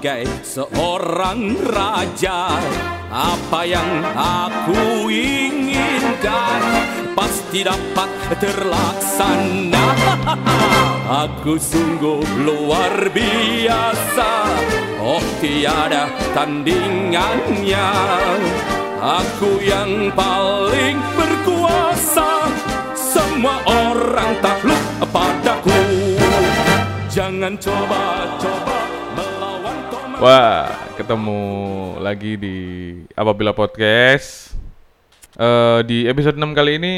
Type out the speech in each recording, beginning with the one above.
Aku bagai seorang raja Apa yang aku inginkan Pasti dapat terlaksana. Aku sungguh luar biasa Oh tiada tandingannya. Aku yang paling berkuasa Semua orang takluk padaku. Jangan coba-coba Wah, ketemu lagi di Apabila Podcast. Eh, di episode 6 kali ini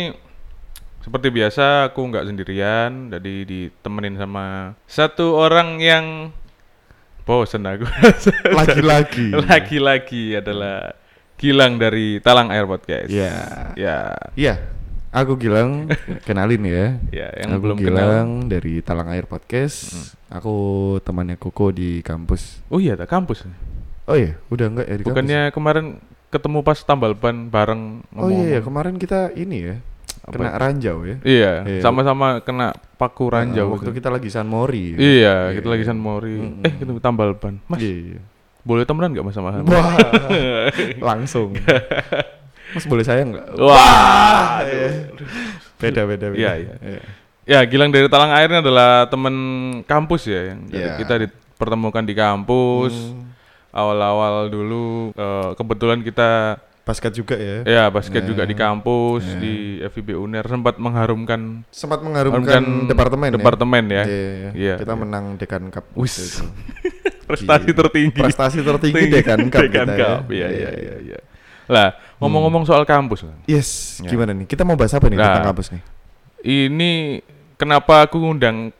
seperti biasa aku nggak sendirian, jadi ditemenin sama satu orang yang bosen aku. Lagi-lagi. Lagi-lagi adalah Gilang dari Talang Air Podcast. Iya. Ya, Iya, aku Gilang, kenalin ya. ya yang aku belum Gilang kenal. dari Talang Air Podcast. Aku temannya Koko di kampus. Oh iya, tak kampus. Oh iya, udah enggak ya di Bukannya kemarin ketemu pas tambal ban bareng kampus? Oh iya, iya, kemarin kita ini ya, Apa kena ranjau ya. Iya, Iya. sama-sama kena paku ranjau. Nah, waktu gitu. kita lagi San Mori. Iya, kita Iya. lagi San Mori. Mm-mm. Eh, kita tambal ban. Mas, Iya, iya. boleh temenan nggak mas sama? Wah, langsung. Mas boleh saya enggak? Wah, Beda, beda, beda. Iya, iya. Ya, Gilang dari Talang Air ini adalah teman kampus ya. Yang Iya. Kita dipertemukan di kampus. Hmm, Awal-awal dulu eh, kebetulan kita basket juga ya. ya basket Iya. juga di kampus Iya. di FIB UNER sempat mengharumkan Sempat mengharumkan Mengharumkan departemen ya. departemen ya. Iya, iya. Iya, Kita iya. menang Dekan Cup. Wis. prestasi tertinggi. Prestasi tertinggi Dekan Cup Dekan kita ya. Cup, Iya, iya, iya, iya. Lah, ngomong-ngomong soal kampus. Yes, Ya. gimana nih? Kita mau bahas apa nih Nah. tentang kampus nih? Ini kenapa aku ngundang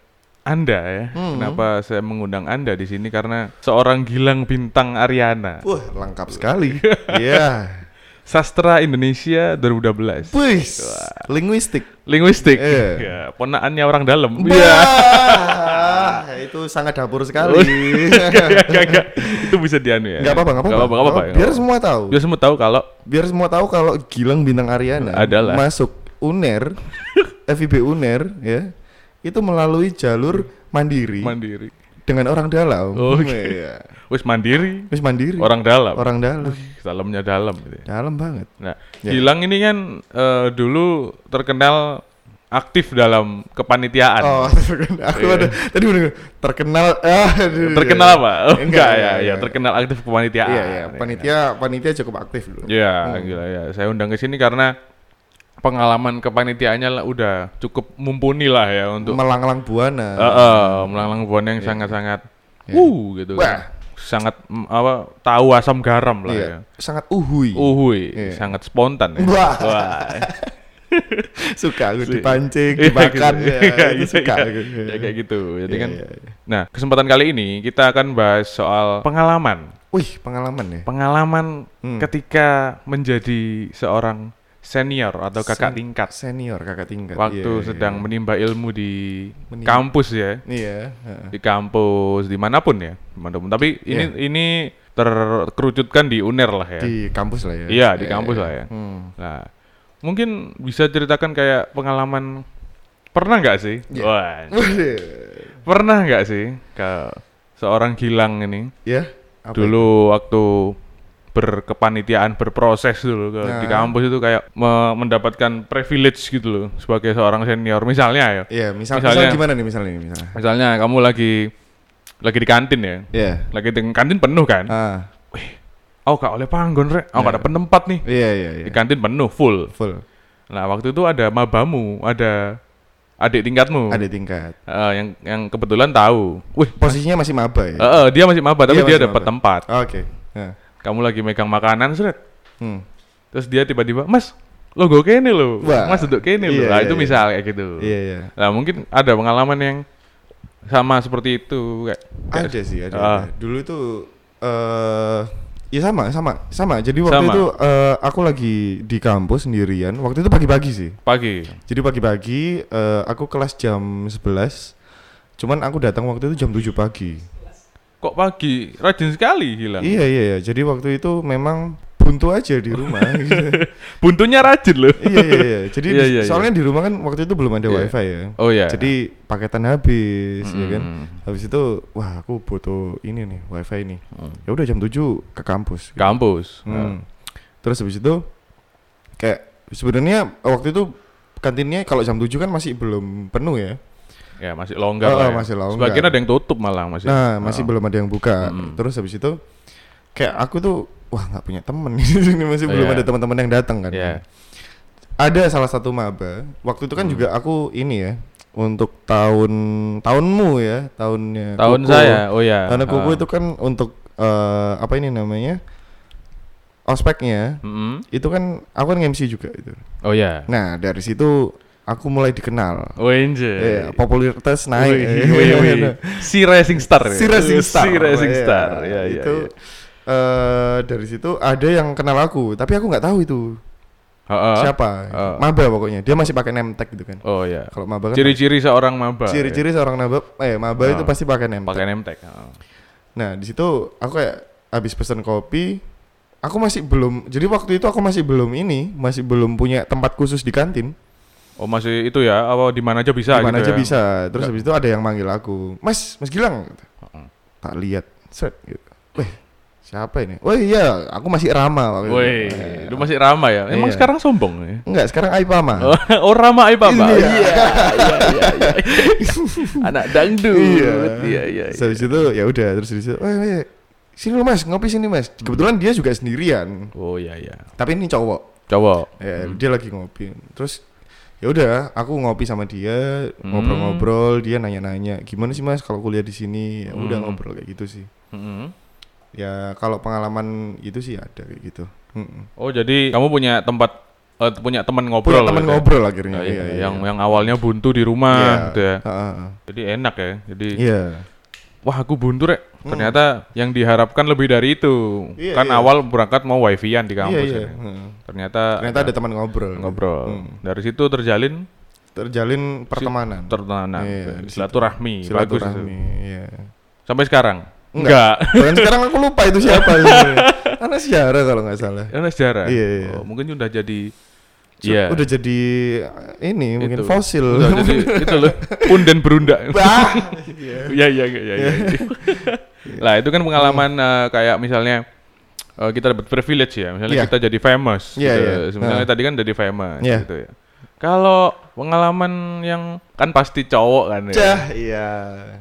Anda ya? Hmm. Kenapa saya mengundang Anda di sini karena seorang Gilang Bintang Ariana. Wah, lengkap sekali. Iya. Sastra Indonesia 2012. Wis, linguistik. Linguistik. Iya. Ya, ponaannya orang dalam. Iya. itu sangat dapur sekali. Enggak, enggak, enggak. Itu bisa dianu ya. Enggak apa-apa, enggak apa-apa. Enggak apa-apa. Biar semua tahu. Biar semua tahu kalau Biar semua tahu kalau Gilang Bintang Ariana Adalah. masuk UNER, FIB UNER ya. Itu melalui jalur mandiri mandiri. dengan orang dalam. Oh, oke. Iya. Wis mandiri, Wis mandiri. orang dalam. orang dalam. Dalamnya dalam gitu ya. Dalam banget. Nah, Ya. Gilang ini kan eh, dulu terkenal aktif dalam kepanitiaan. Oh, terkenal. aku Iya. ada tadi bener terkenal ah, aduh. terkenal apa? Oh, Enggak, enggak, ya, iya, ya iya. terkenal aktif kepanitiaan. Iya, iya, panitia panitia cukup aktif dulu. Ya, Hmm. gila ya. Saya undang ke sini karena pengalaman kepanitiaannya lah udah cukup mumpuni lah ya untuk Melanglang buana. Eh, eh, melanglang buana yang sangat-sangat Iya. uh gitu. Wah. Sangat mm, apa tahu asam garam lah Iya, ya. sangat uhui. Uhui, Iya. sangat spontan ya. Wah. Wah. Suka aku dipancing, Iya, dimakan gitu. ya, Iya, itu iya, suka iya. aku. Ya kayak gitu. Jadi Iya, kan iya, iya. Nah, kesempatan kali ini kita akan bahas soal pengalaman. Wih, pengalaman ya. Pengalaman Hmm. ketika menjadi seorang senior atau kakak Sen- tingkat Senior kakak tingkat. waktu iya, sedang iya. menimba ilmu di Menimba. kampus ya. Iya. Di kampus di mana pun ya, di mana pun. Tapi ini ini terkerucutkan di UNER lah ya. di kampus lah ya. Iya, di kampus lah ya. Hmm. Nah, mungkin bisa ceritakan kayak pengalaman pernah nggak sih? Iya. Wah, pernah nggak sih ke seorang Gilang ini? Ya, apa dulu waktu berkepanitiaan berproses dulu ke, di Nah. kampus itu kayak me- mendapatkan privilege gitu loh sebagai seorang senior misalnya ya itu? Iya, misal, Misalnya- misal gimana nih misalnya nih misalnya? misalnya kamu lagi lagi di kantin ya Iya. lagi di kantin penuh kan Ah, oh gak oleh panggon rek oh gak Iya. ada penempat nih iya iya iya. di kantin penuh full Full. nah waktu itu ada mabamu ada adik tingkatmu Ada tingkat. Eh, yang yang kebetulan tahu wih Posisinya masih maba ya? eh, eh, dia masih maba tapi Iya, dia dapat tempat Oke. Nah. kamu lagi megang makanan seret Hmm. Terus dia tiba-tiba, Mas, logo kene lo. Mas duduk kene lo. Iya, Nah iya, itu iya. misal kayak gitu. Iya iya. Nah mungkin ada pengalaman yang sama seperti itu kayak. kayak- Ada sih, ada. Ah. ada. Dulu itu eh ya sama, sama, sama. Jadi waktu Sama. itu eh, aku lagi di kampus sendirian. Waktu itu pagi-pagi sih. Pagi. Jadi pagi-pagi eh, aku kelas jam 11. Cuman aku datang waktu itu jam 7 pagi. Kok pagi? Rajin sekali hilang. Iya iya iya. Jadi waktu itu memang buntu aja di rumah. gitu. Buntunya rajin loh. iya iya iya. Jadi Iya, iya, soalnya di rumah kan waktu itu belum ada Iya. wifi ya. Oh iya. Jadi paketan habis ya kan. Mm. Habis itu wah aku butuh ini nih wifi nih. Mm. Ya udah jam 7 ke kampus. gitu. kampus. Hmm. Terus habis itu kayak sebenarnya waktu itu kantinnya kalau jam 7 kan masih belum penuh ya. Ya masih longgar Oh, lah ya. masih longgar. Sebagian ada yang tutup malah masih. Nah, masih Oh. belum ada yang buka. Mm-mm. Terus habis itu kayak aku tuh wah nggak punya temen di sini masih belum Iya. ada teman-teman yang datang kan. Iya. Ada salah satu maba. Waktu itu kan Hmm. juga aku ini ya untuk tahun tahunmu ya, tahunnya Tahun Kuku. saya. Oh ya. Tahunnya kuku Ah. itu kan untuk eh, apa ini namanya? Ospeknya Mm-mm. itu kan aku kan MC juga itu. Oh ya. Nah, dari situ aku mulai dikenal. Wenje. Iya, popularitas naik. Wih, wih, wih. Si Racing Star. ya? si Racing Star. Si Racing Iya, Star. Ya, ya, itu ya. Eh, dari situ ada yang kenal aku, tapi aku nggak tahu itu Heeh. siapa. Oh. Maba pokoknya. Dia masih pakai name tag gitu kan. Oh ya. Kalau maba kan Ciri-ciri seorang maba. ciri-ciri seorang maba eh maba Oh. itu pasti pakai name ya. pakai name tag. heeh. Nah, di situ aku kayak habis pesen kopi, aku masih belum jadi waktu itu aku masih belum ini, masih belum punya tempat khusus di kantin. Oh masih itu ya? Apa di mana aja bisa? di mana gitu aja ya? bisa. Terus Nggak- habis itu ada yang manggil aku, "Mas, Mas Gilang." Heeh. Tak lihat, set gitu. Weh, siapa ini? Oh iya, aku masih Rama. Woi, Eh, lu masih ramah ya? Emang Iya. sekarang sombong ya? Enggak, sekarang Aipama. Oh, oh Rama Aipa, Pak. Iya. Iya, iya, iya, iya. Anak dangdut. iya. Iya, iya. Terus habis itu ya udah terus di situ, "Weh, weh, sini lu Mas, ngopi sini Mas." Kebetulan dia juga sendirian. Oh iya, iya. Tapi ini cowok. Cowok. Ya, Hmm. dia lagi ngopi. Terus ya udah, aku ngopi sama dia, Hmm. ngobrol-ngobrol, dia nanya-nanya, "Gimana sih Mas kalau kuliah di sini?" Ya udah Hmm. ngobrol kayak gitu sih. Mm-mm. Ya kalau pengalaman itu sih ada kayak gitu. Oh jadi kamu punya tempat eh, punya teman ngobrol Punya teman gitu ya? ngobrol akhirnya. Oh, iya, iya, yang iya. yang awalnya buntu di rumah Iya. gitu ya. Heeh, heeh. Jadi enak ya. Jadi Iya. wah aku buntu rek. Hmm. Ternyata yang diharapkan lebih dari itu. Iya, kan iya. awal berangkat mau wifi-an di kampus Iya, iya. ya. Heeh. Ternyata Ternyata ada teman ngobrol. ngobrol. Hmm. Dari situ terjalin Terjalin pertemanan. pertemanan, Iya, di situ. silaturahmi, bagus Silaturahmi, itu. iya. Sampai sekarang. Enggak. Bahkan sekarang aku lupa itu siapa. Karena sejarah kalau nggak salah. Karena sejarah. Iya, iya. Oh, mungkin udah jadi Iya. Udah jadi ini mungkin Itu. fosil. Udah jadi itu loh. Punden berunda. Bah. Iya iya iya iya. iya. lah itu kan pengalaman eh, kayak misalnya eh, kita dapat privilege ya, misalnya Iya. kita jadi famous. Iya, gitu. iya. Misalnya Nah. tadi kan jadi famous Iya. gitu ya. Kalau pengalaman yang kan pasti cowok kan ya. Cah, iya.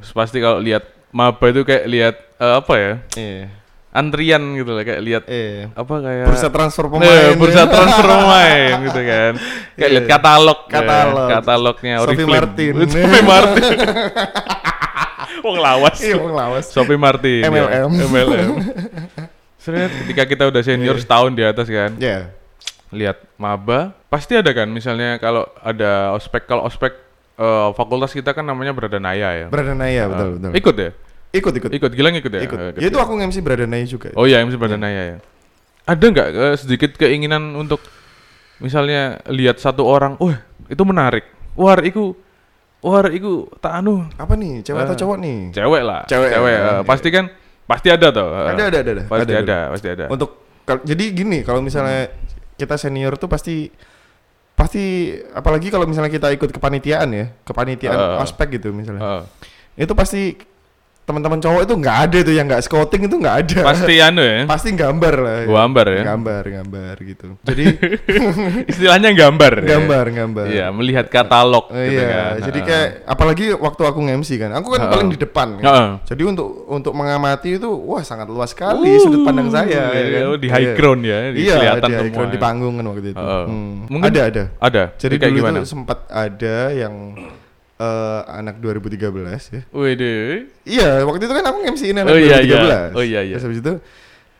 Terus Pasti kalau lihat maba itu kayak lihat eh, apa ya? Iya. Antrian gitu lah kayak lihat Iya. apa kayak Bursa transfer Nah, pemain. bursa transfer pemain gitu kan. Kayak Iya. lihat katalog, ya, Katalog. katalognya Sophie Oriflame. Martin. Sophie Martin. Wong lawas. Iya, Bang Lawas. Sophie Martin. ya. MLM. MLM. Sebenarnya ketika kita udah senior setahun di atas kan, Iya. lihat maba, pasti ada kan misalnya kalau ada ospek kalau ospek eh, fakultas kita kan namanya Bradanaya ya. Bradanaya betul Eh, betul. Ikut ya? Ikut ikut. Ikut Gilang ikut ya? Ikut. Eh, Ya itu aku nge-MC Bradanaya juga. Oh iya, MC Bradanaya ya. Ada nggak eh, sedikit keinginan untuk misalnya lihat satu orang, wah itu menarik, wah itu, wah itu tak anu, Apa nih? Cewek atau Eh, cowok nih? cewek lah, Cewek, cewek. ya, eh, iya. pasti kan, pasti ada tuh. Ada ada ada ada. Pasti ada, ada. pasti ada. Untuk jadi gini, kalau misalnya kita senior tuh pasti pasti apalagi kalau misalnya kita ikut kepanitiaan ya, kepanitiaan Eh. ospek gitu misalnya. Eh, Itu pasti teman-teman cowok itu nggak ada tuh yang nggak scouting itu nggak ada. pasti anu ya, pasti gambar lah. gambar ya. Gambar, gambar gitu. Jadi Istilahnya gambar. ya. gambar, gambar. Iya, melihat katalog. Eh, gitu iya, kan. jadi kayak apalagi waktu aku nge-MC kan, aku kan Heeh. paling di depan. kan. Heeh. Jadi untuk untuk mengamati itu wah sangat luas sekali sudut pandang saya. iya, ya kan? oh, di high Iya. ground ya, di- iya, kelihatan di high ground, ya. di panggung kan waktu itu. Heeh. Hmm. Mungkin- ada ada. Ada. Jadi kayak dulu gimana? itu sempat ada yang eh, anak 2013 ya. Wih deh. Iya, waktu itu kan aku MC-in anak Oh, iya, 2013. iya. Oh, iya, iya. Terus habis itu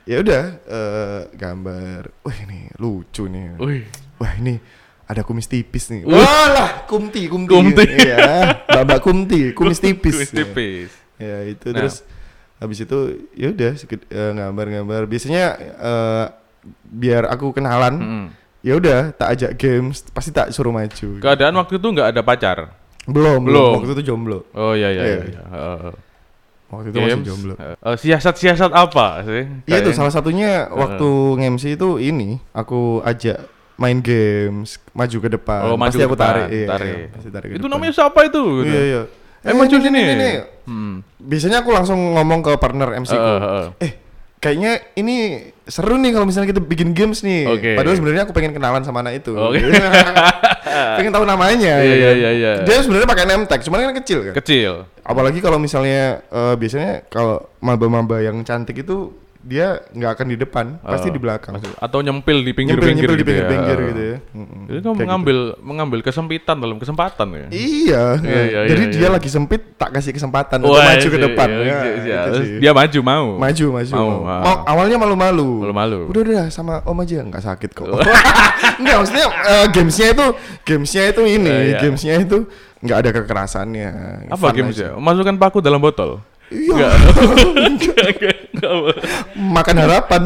ya udah eh, gambar. Wah, ini lucu nih. Wih. Wah, ini ada kumis tipis nih. Wah. Walah, kumti, kumti. Kumti. Iya, Mbak kumti, kumis tipis. Kumis tipis. Ya, itu Nah. terus habis itu ya udah sekit- eh, gambar-gambar. Biasanya eh, biar aku kenalan, Mm-mm. ya udah tak ajak games, pasti tak suruh maju. Keadaan waktu itu nggak ada pacar. Belum, belum, Belum. Waktu itu jomblo. Oh iya iya Iya. iya. iya. Heeh, heeh. Waktu itu masih games. jomblo. Eh, eh, siasat-siasat apa sih? Iya Kayak- salah satunya waktu nge-MC itu ini aku ajak main games maju ke depan. Oh, maju pasti ke aku depan, tarik. Iya, tarik. iya, pasti tarik ke Itu depan. namanya siapa itu? Gitu. Iya iya. Eh, maju ini, sini. ini, ini. Hmm. Biasanya aku langsung ngomong ke partner MC Eh, ku. eh, eh. Eh, kayaknya ini seru nih kalau misalnya kita bikin games nih. Oke. Padahal sebenarnya aku pengen kenalan sama anak itu. Oke. pengen tahu namanya. Iya, ya iya, kan? iya, iya. Dia sebenarnya pakai name tag, cuman kan kecil kan. Kecil. Apalagi kalau misalnya eh, biasanya kalau maba-maba yang cantik itu dia nggak akan di depan, pasti Oh, di belakang. Atau nyempil di pinggir-pinggir nyempil di gitu ya. pinggir-pinggir gitu ya. Mm-mm. Jadi kamu Kayak gitu. mengambil mengambil kesempitan dalam kesempatan ya. Iya, Iya, iya, jadi iya, dia iya. lagi sempit tak kasih kesempatan untuk Wah, maju ke iya, depan. iya, Ya, iya, iya. sih. Dia maju mau. maju maju. Mau, mau. ah. Mau- awalnya malu-malu. Malu-malu. Udah udah sama Om aja nggak sakit kok. Enggak maksudnya eh, gamesnya itu gamesnya itu ini, Eh, iya. gamesnya itu nggak ada kekerasannya. Apa Fun games aja. ya? Masukkan paku dalam botol. Iya. makan harapan.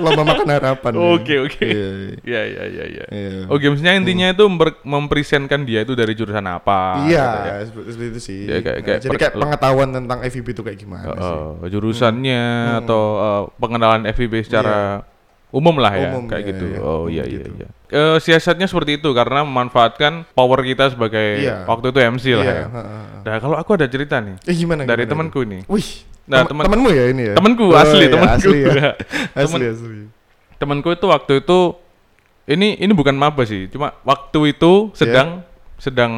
Lomba makan harapan. Oh. Oke, oke. Iya, Iya, iya, iya, iya. iya. Oh, gamesnya intinya itu memper- mempresentkan dia itu dari jurusan apa. Iya, gitu ya. seperti itu sih. Ya, kayak- kayak Jadi kayak pengetahuan tentang FIB itu kayak gimana sih? Eh, jurusannya atau eh, pengenalan FIB secara umum lah ya, Umum, kayak iya, gitu. iya. Oh iya iya Gitu. iya. Eh, siasatnya seperti itu karena memanfaatkan power kita sebagai Iya. waktu itu MC lah Iya, ya. heeh. Nah, kalau aku ada cerita nih Eh gimana? dari gimana temanku itu? ini. Wih, Nah, tem- teman- temanmu ya ini ya? Temanku Oh, asli, iya, temanku. Asli ya. asli, Temen- asli. Temanku itu waktu itu ini ini bukan maba sih, cuma waktu itu sedang sedang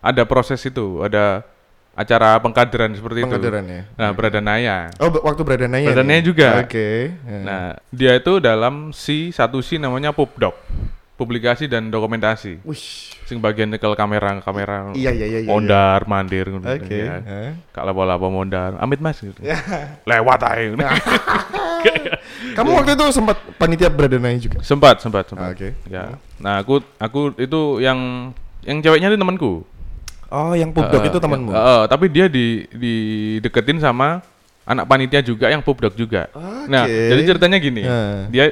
ada proses itu, ada acara pengkaderan seperti Pengkaderan itu. ya. Nah, Bradanaya. Oh, be- waktu beradananya. Beradananya nih? juga. Oke. ya. Nah, dia itu dalam si satu si namanya Pubdoc. Publikasi dan dokumentasi. Wih. Sing bagian nyekel kamera kamera. Iya, iya, iya, iya, Mondar mandir ngono Oke. ya. eh. Kak lapo-lapo mondar. Amit Mas gitu. Lewat aja. Kamu waktu itu sempat panitia beradananya juga? sempat, sempat, sempat. Ah, oke. Ya. Nah, aku aku itu yang yang ceweknya itu temanku. Oh, yang pubdok Eh, itu temanmu? ya, eh, tapi dia di di deketin sama anak panitia juga yang pubdok juga. Nah, Oke. jadi ceritanya gini. Ya. Dia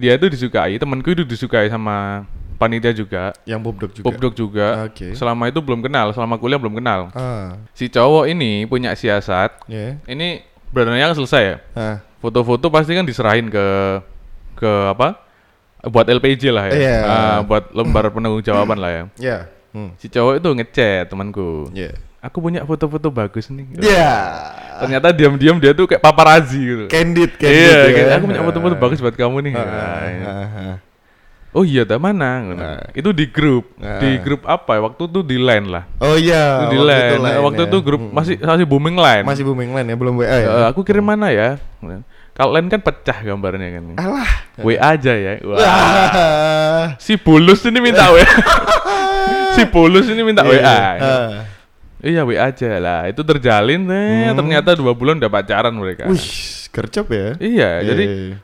dia itu disukai, temanku itu disukai sama panitia juga, yang pubdok juga. pubdok juga. Oke. Selama itu belum kenal, selama kuliah belum kenal. Ah, Si cowok ini punya siasat. ya. Ini berananya kan selesai ya. Ah, Foto-foto pasti kan diserahin ke ke apa? Buat LPJ lah ya. Iya. Ah, buat lembar penanggung jawaban lah ya. ya. Hmm. Si cowok itu ngechat temanku. Ya. Aku punya foto-foto bagus nih. Ya. Ternyata diam-diam dia tuh kayak paparazi gitu. Candid, candid. Iya, ya. kayak, aku punya foto-foto bagus buat kamu nih. Nah, ah, iya. ah, ah. Oh iya, tak mana? Ah. Itu di grup. Ah. Di grup apa ya? Waktu itu di line lah. Oh iya. Itu di waktu line. itu line waktu ya. itu grup Hmm. masih masih booming line. masih booming line ya, belum WA ya. Eh, aku kirim mana ya? Kalau line kan pecah gambarnya kan. Alah. WA aja ya. Wah. Si Bulus ini minta WA. si Bulus ini minta WA. Ah. Iya WA aja lah. Itu terjalin eh, Hmm. ternyata dua bulan udah pacaran mereka. Wih, gercep ya. Iya, jadi iya.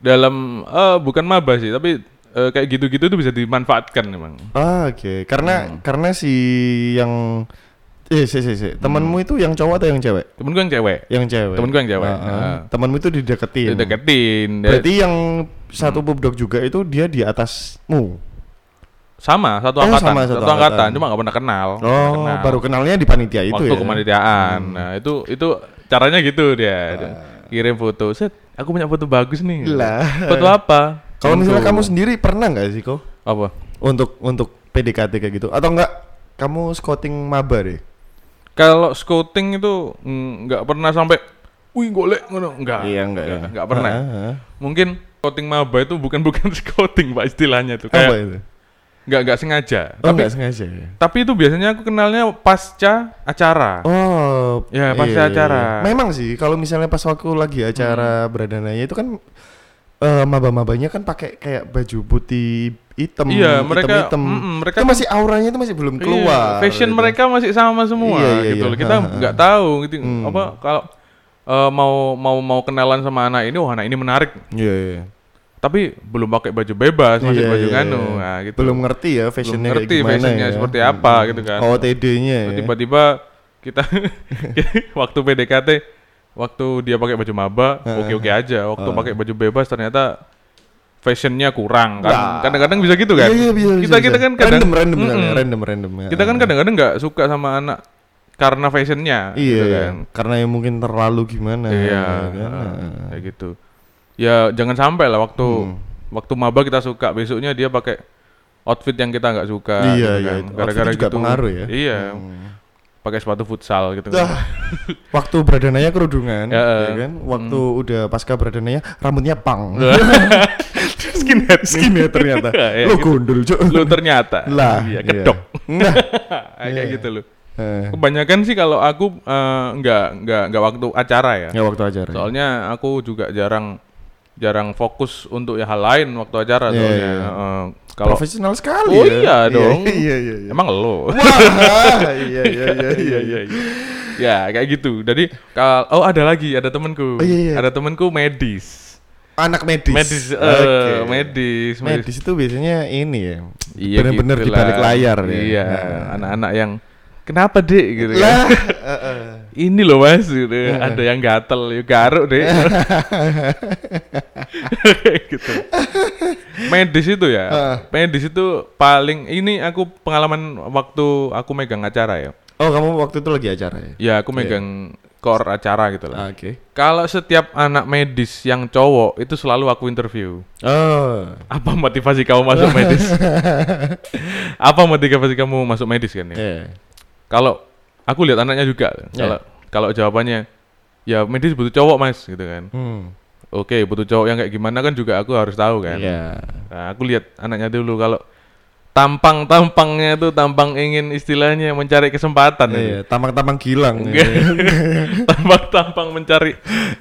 dalam eh, bukan maba sih, tapi eh, kayak gitu-gitu tuh bisa dimanfaatkan memang. Ah, oke. Karena Hmm. karena si yang eh si si si temanmu Hmm. itu yang cowok atau yang cewek? Temen gue yang cewek, Yang cewek. Temenku yang cewek. Ah, ah. Ah. Temanmu itu dideketin. dideketin. Berarti yang satu pubdok juga itu dia di atasmu. Sama satu Oh, angkatan, sama, satu, satu angkatan. angkatan. cuma gak pernah kenal. Oh, Nggak kenal. baru kenalnya di panitia itu waktu ya. kemanitiaan. Nah, itu itu caranya gitu dia. Dia Kirim foto, set, aku punya foto bagus nih. Lah. Foto apa? Kalau misalnya kamu sendiri pernah nggak sih kok apa? untuk untuk PDKT kayak gitu atau enggak kamu scouting maba deh? Kalau scouting itu nggak pernah sampai wih golek ngono enggak. Iya, enggak ya. Enggak pernah. Ah, ah. Mungkin scouting maba itu bukan bukan scouting Pak istilahnya tuh. Apa Kayak itu? Nggak nggak sengaja. Oh, tapi enggak sengaja ya. tapi itu biasanya aku kenalnya pasca acara. Oh, Ya, pasca acara. Memang sih kalau misalnya pas waktu lagi acara beradananya itu kan eh, maba-mabanya kan pakai kayak baju putih hitam, Iya, mereka- hitam, mm-mm, mereka itu masih auranya itu masih belum Iya, keluar. fashion gitu. mereka masih sama semua Iya, iya, gitu iya. loh. Kita nggak tahu gitu Hmm. apa kalau eh, mau mau mau kenalan sama anak ini, wah anak ini menarik. Iya, iya. Tapi belum pakai baju bebas, masih Iya, baju iya, nganu. iya. Nah, gitu. Belum ngerti ya fashionnya ngerti kayak gimana fashionnya ya. seperti apa gitu kan. OTD-nya ya. tiba-tiba kita waktu PDKT waktu dia pakai baju maba Heeh. oke oke aja waktu Heeh. pakai baju bebas ternyata fashionnya kurang kan Nah. kadang-kadang bisa gitu kan Iya, iya, bisa, kita bisa, kita bisa. kan kadang random random Mm-mm. misalnya, random random ya. kita kan kadang-kadang nggak suka sama anak karena fashionnya Iya, gitu kan. karena yang mungkin terlalu gimana Iya, kan? heeh, kayak gitu. Ya jangan sampai lah waktu Hmm. waktu maba kita suka, besoknya dia pakai outfit yang kita nggak suka. Iya, gitu iya, kan. itu. Gara-gara gitu. pengaruh ya. Iya, Hmm. pakai sepatu futsal gitu. Dah, waktu berdananya kerudungan, Ya, ya, kan? Waktu udah pasca berdananya rambutnya pang. Skinhead. Skinhead ternyata. Iya, Lo gitu. gondol, Cuk. Lu ternyata. Lah, iya, iya. kedok. Nah, kayak Iya. gitu loh. eh, Kebanyakan sih kalau aku eh, nggak nggak nggak waktu acara ya. ya waktu acara. Soalnya aku juga jarang jarang fokus untuk ya hal lain waktu acara Iya, soalnya. iya. Eh, kalau profesional sekali Oh ya. iya dong. Iya, iya, iya. emang lo. Wah, iya, iya, iya, iya, iya. ya kayak gitu. Jadi kalau oh ada lagi ada temanku. Oh, iya, iya. Ada temanku medis. Anak medis. Medis, eh, Oke. medis, medis. Medis itu biasanya ini ya. Iya, bener-bener gitu di balik layar ya. Iya, Nah. anak-anak yang kenapa dek gitu kan. Lah, eh, eh. Ini loh mas, gitu. ada yang gatel, yuk garuk deh. gitu. Medis itu ya, Heeh. medis itu paling ini aku pengalaman waktu aku megang acara ya. Oh, kamu waktu itu lagi acara ya? Ya aku megang core acara gitu lah. Oke. Kalau setiap anak medis yang cowok itu selalu aku interview. Oh. Apa motivasi kamu masuk medis? Apa motivasi kamu masuk medis kan ya? Iya. Kalau aku lihat anaknya juga. Ya. Kalau kalau jawabannya ya medis butuh cowok mas gitu kan. Hmm. Oke butuh cowok yang kayak gimana kan juga aku harus tahu kan. Iya. Nah, aku lihat anaknya dulu kalau tampang tampangnya itu tampang ingin istilahnya mencari kesempatan. Iya, tampang-tampang gilang. Enggak. tampang tampang mencari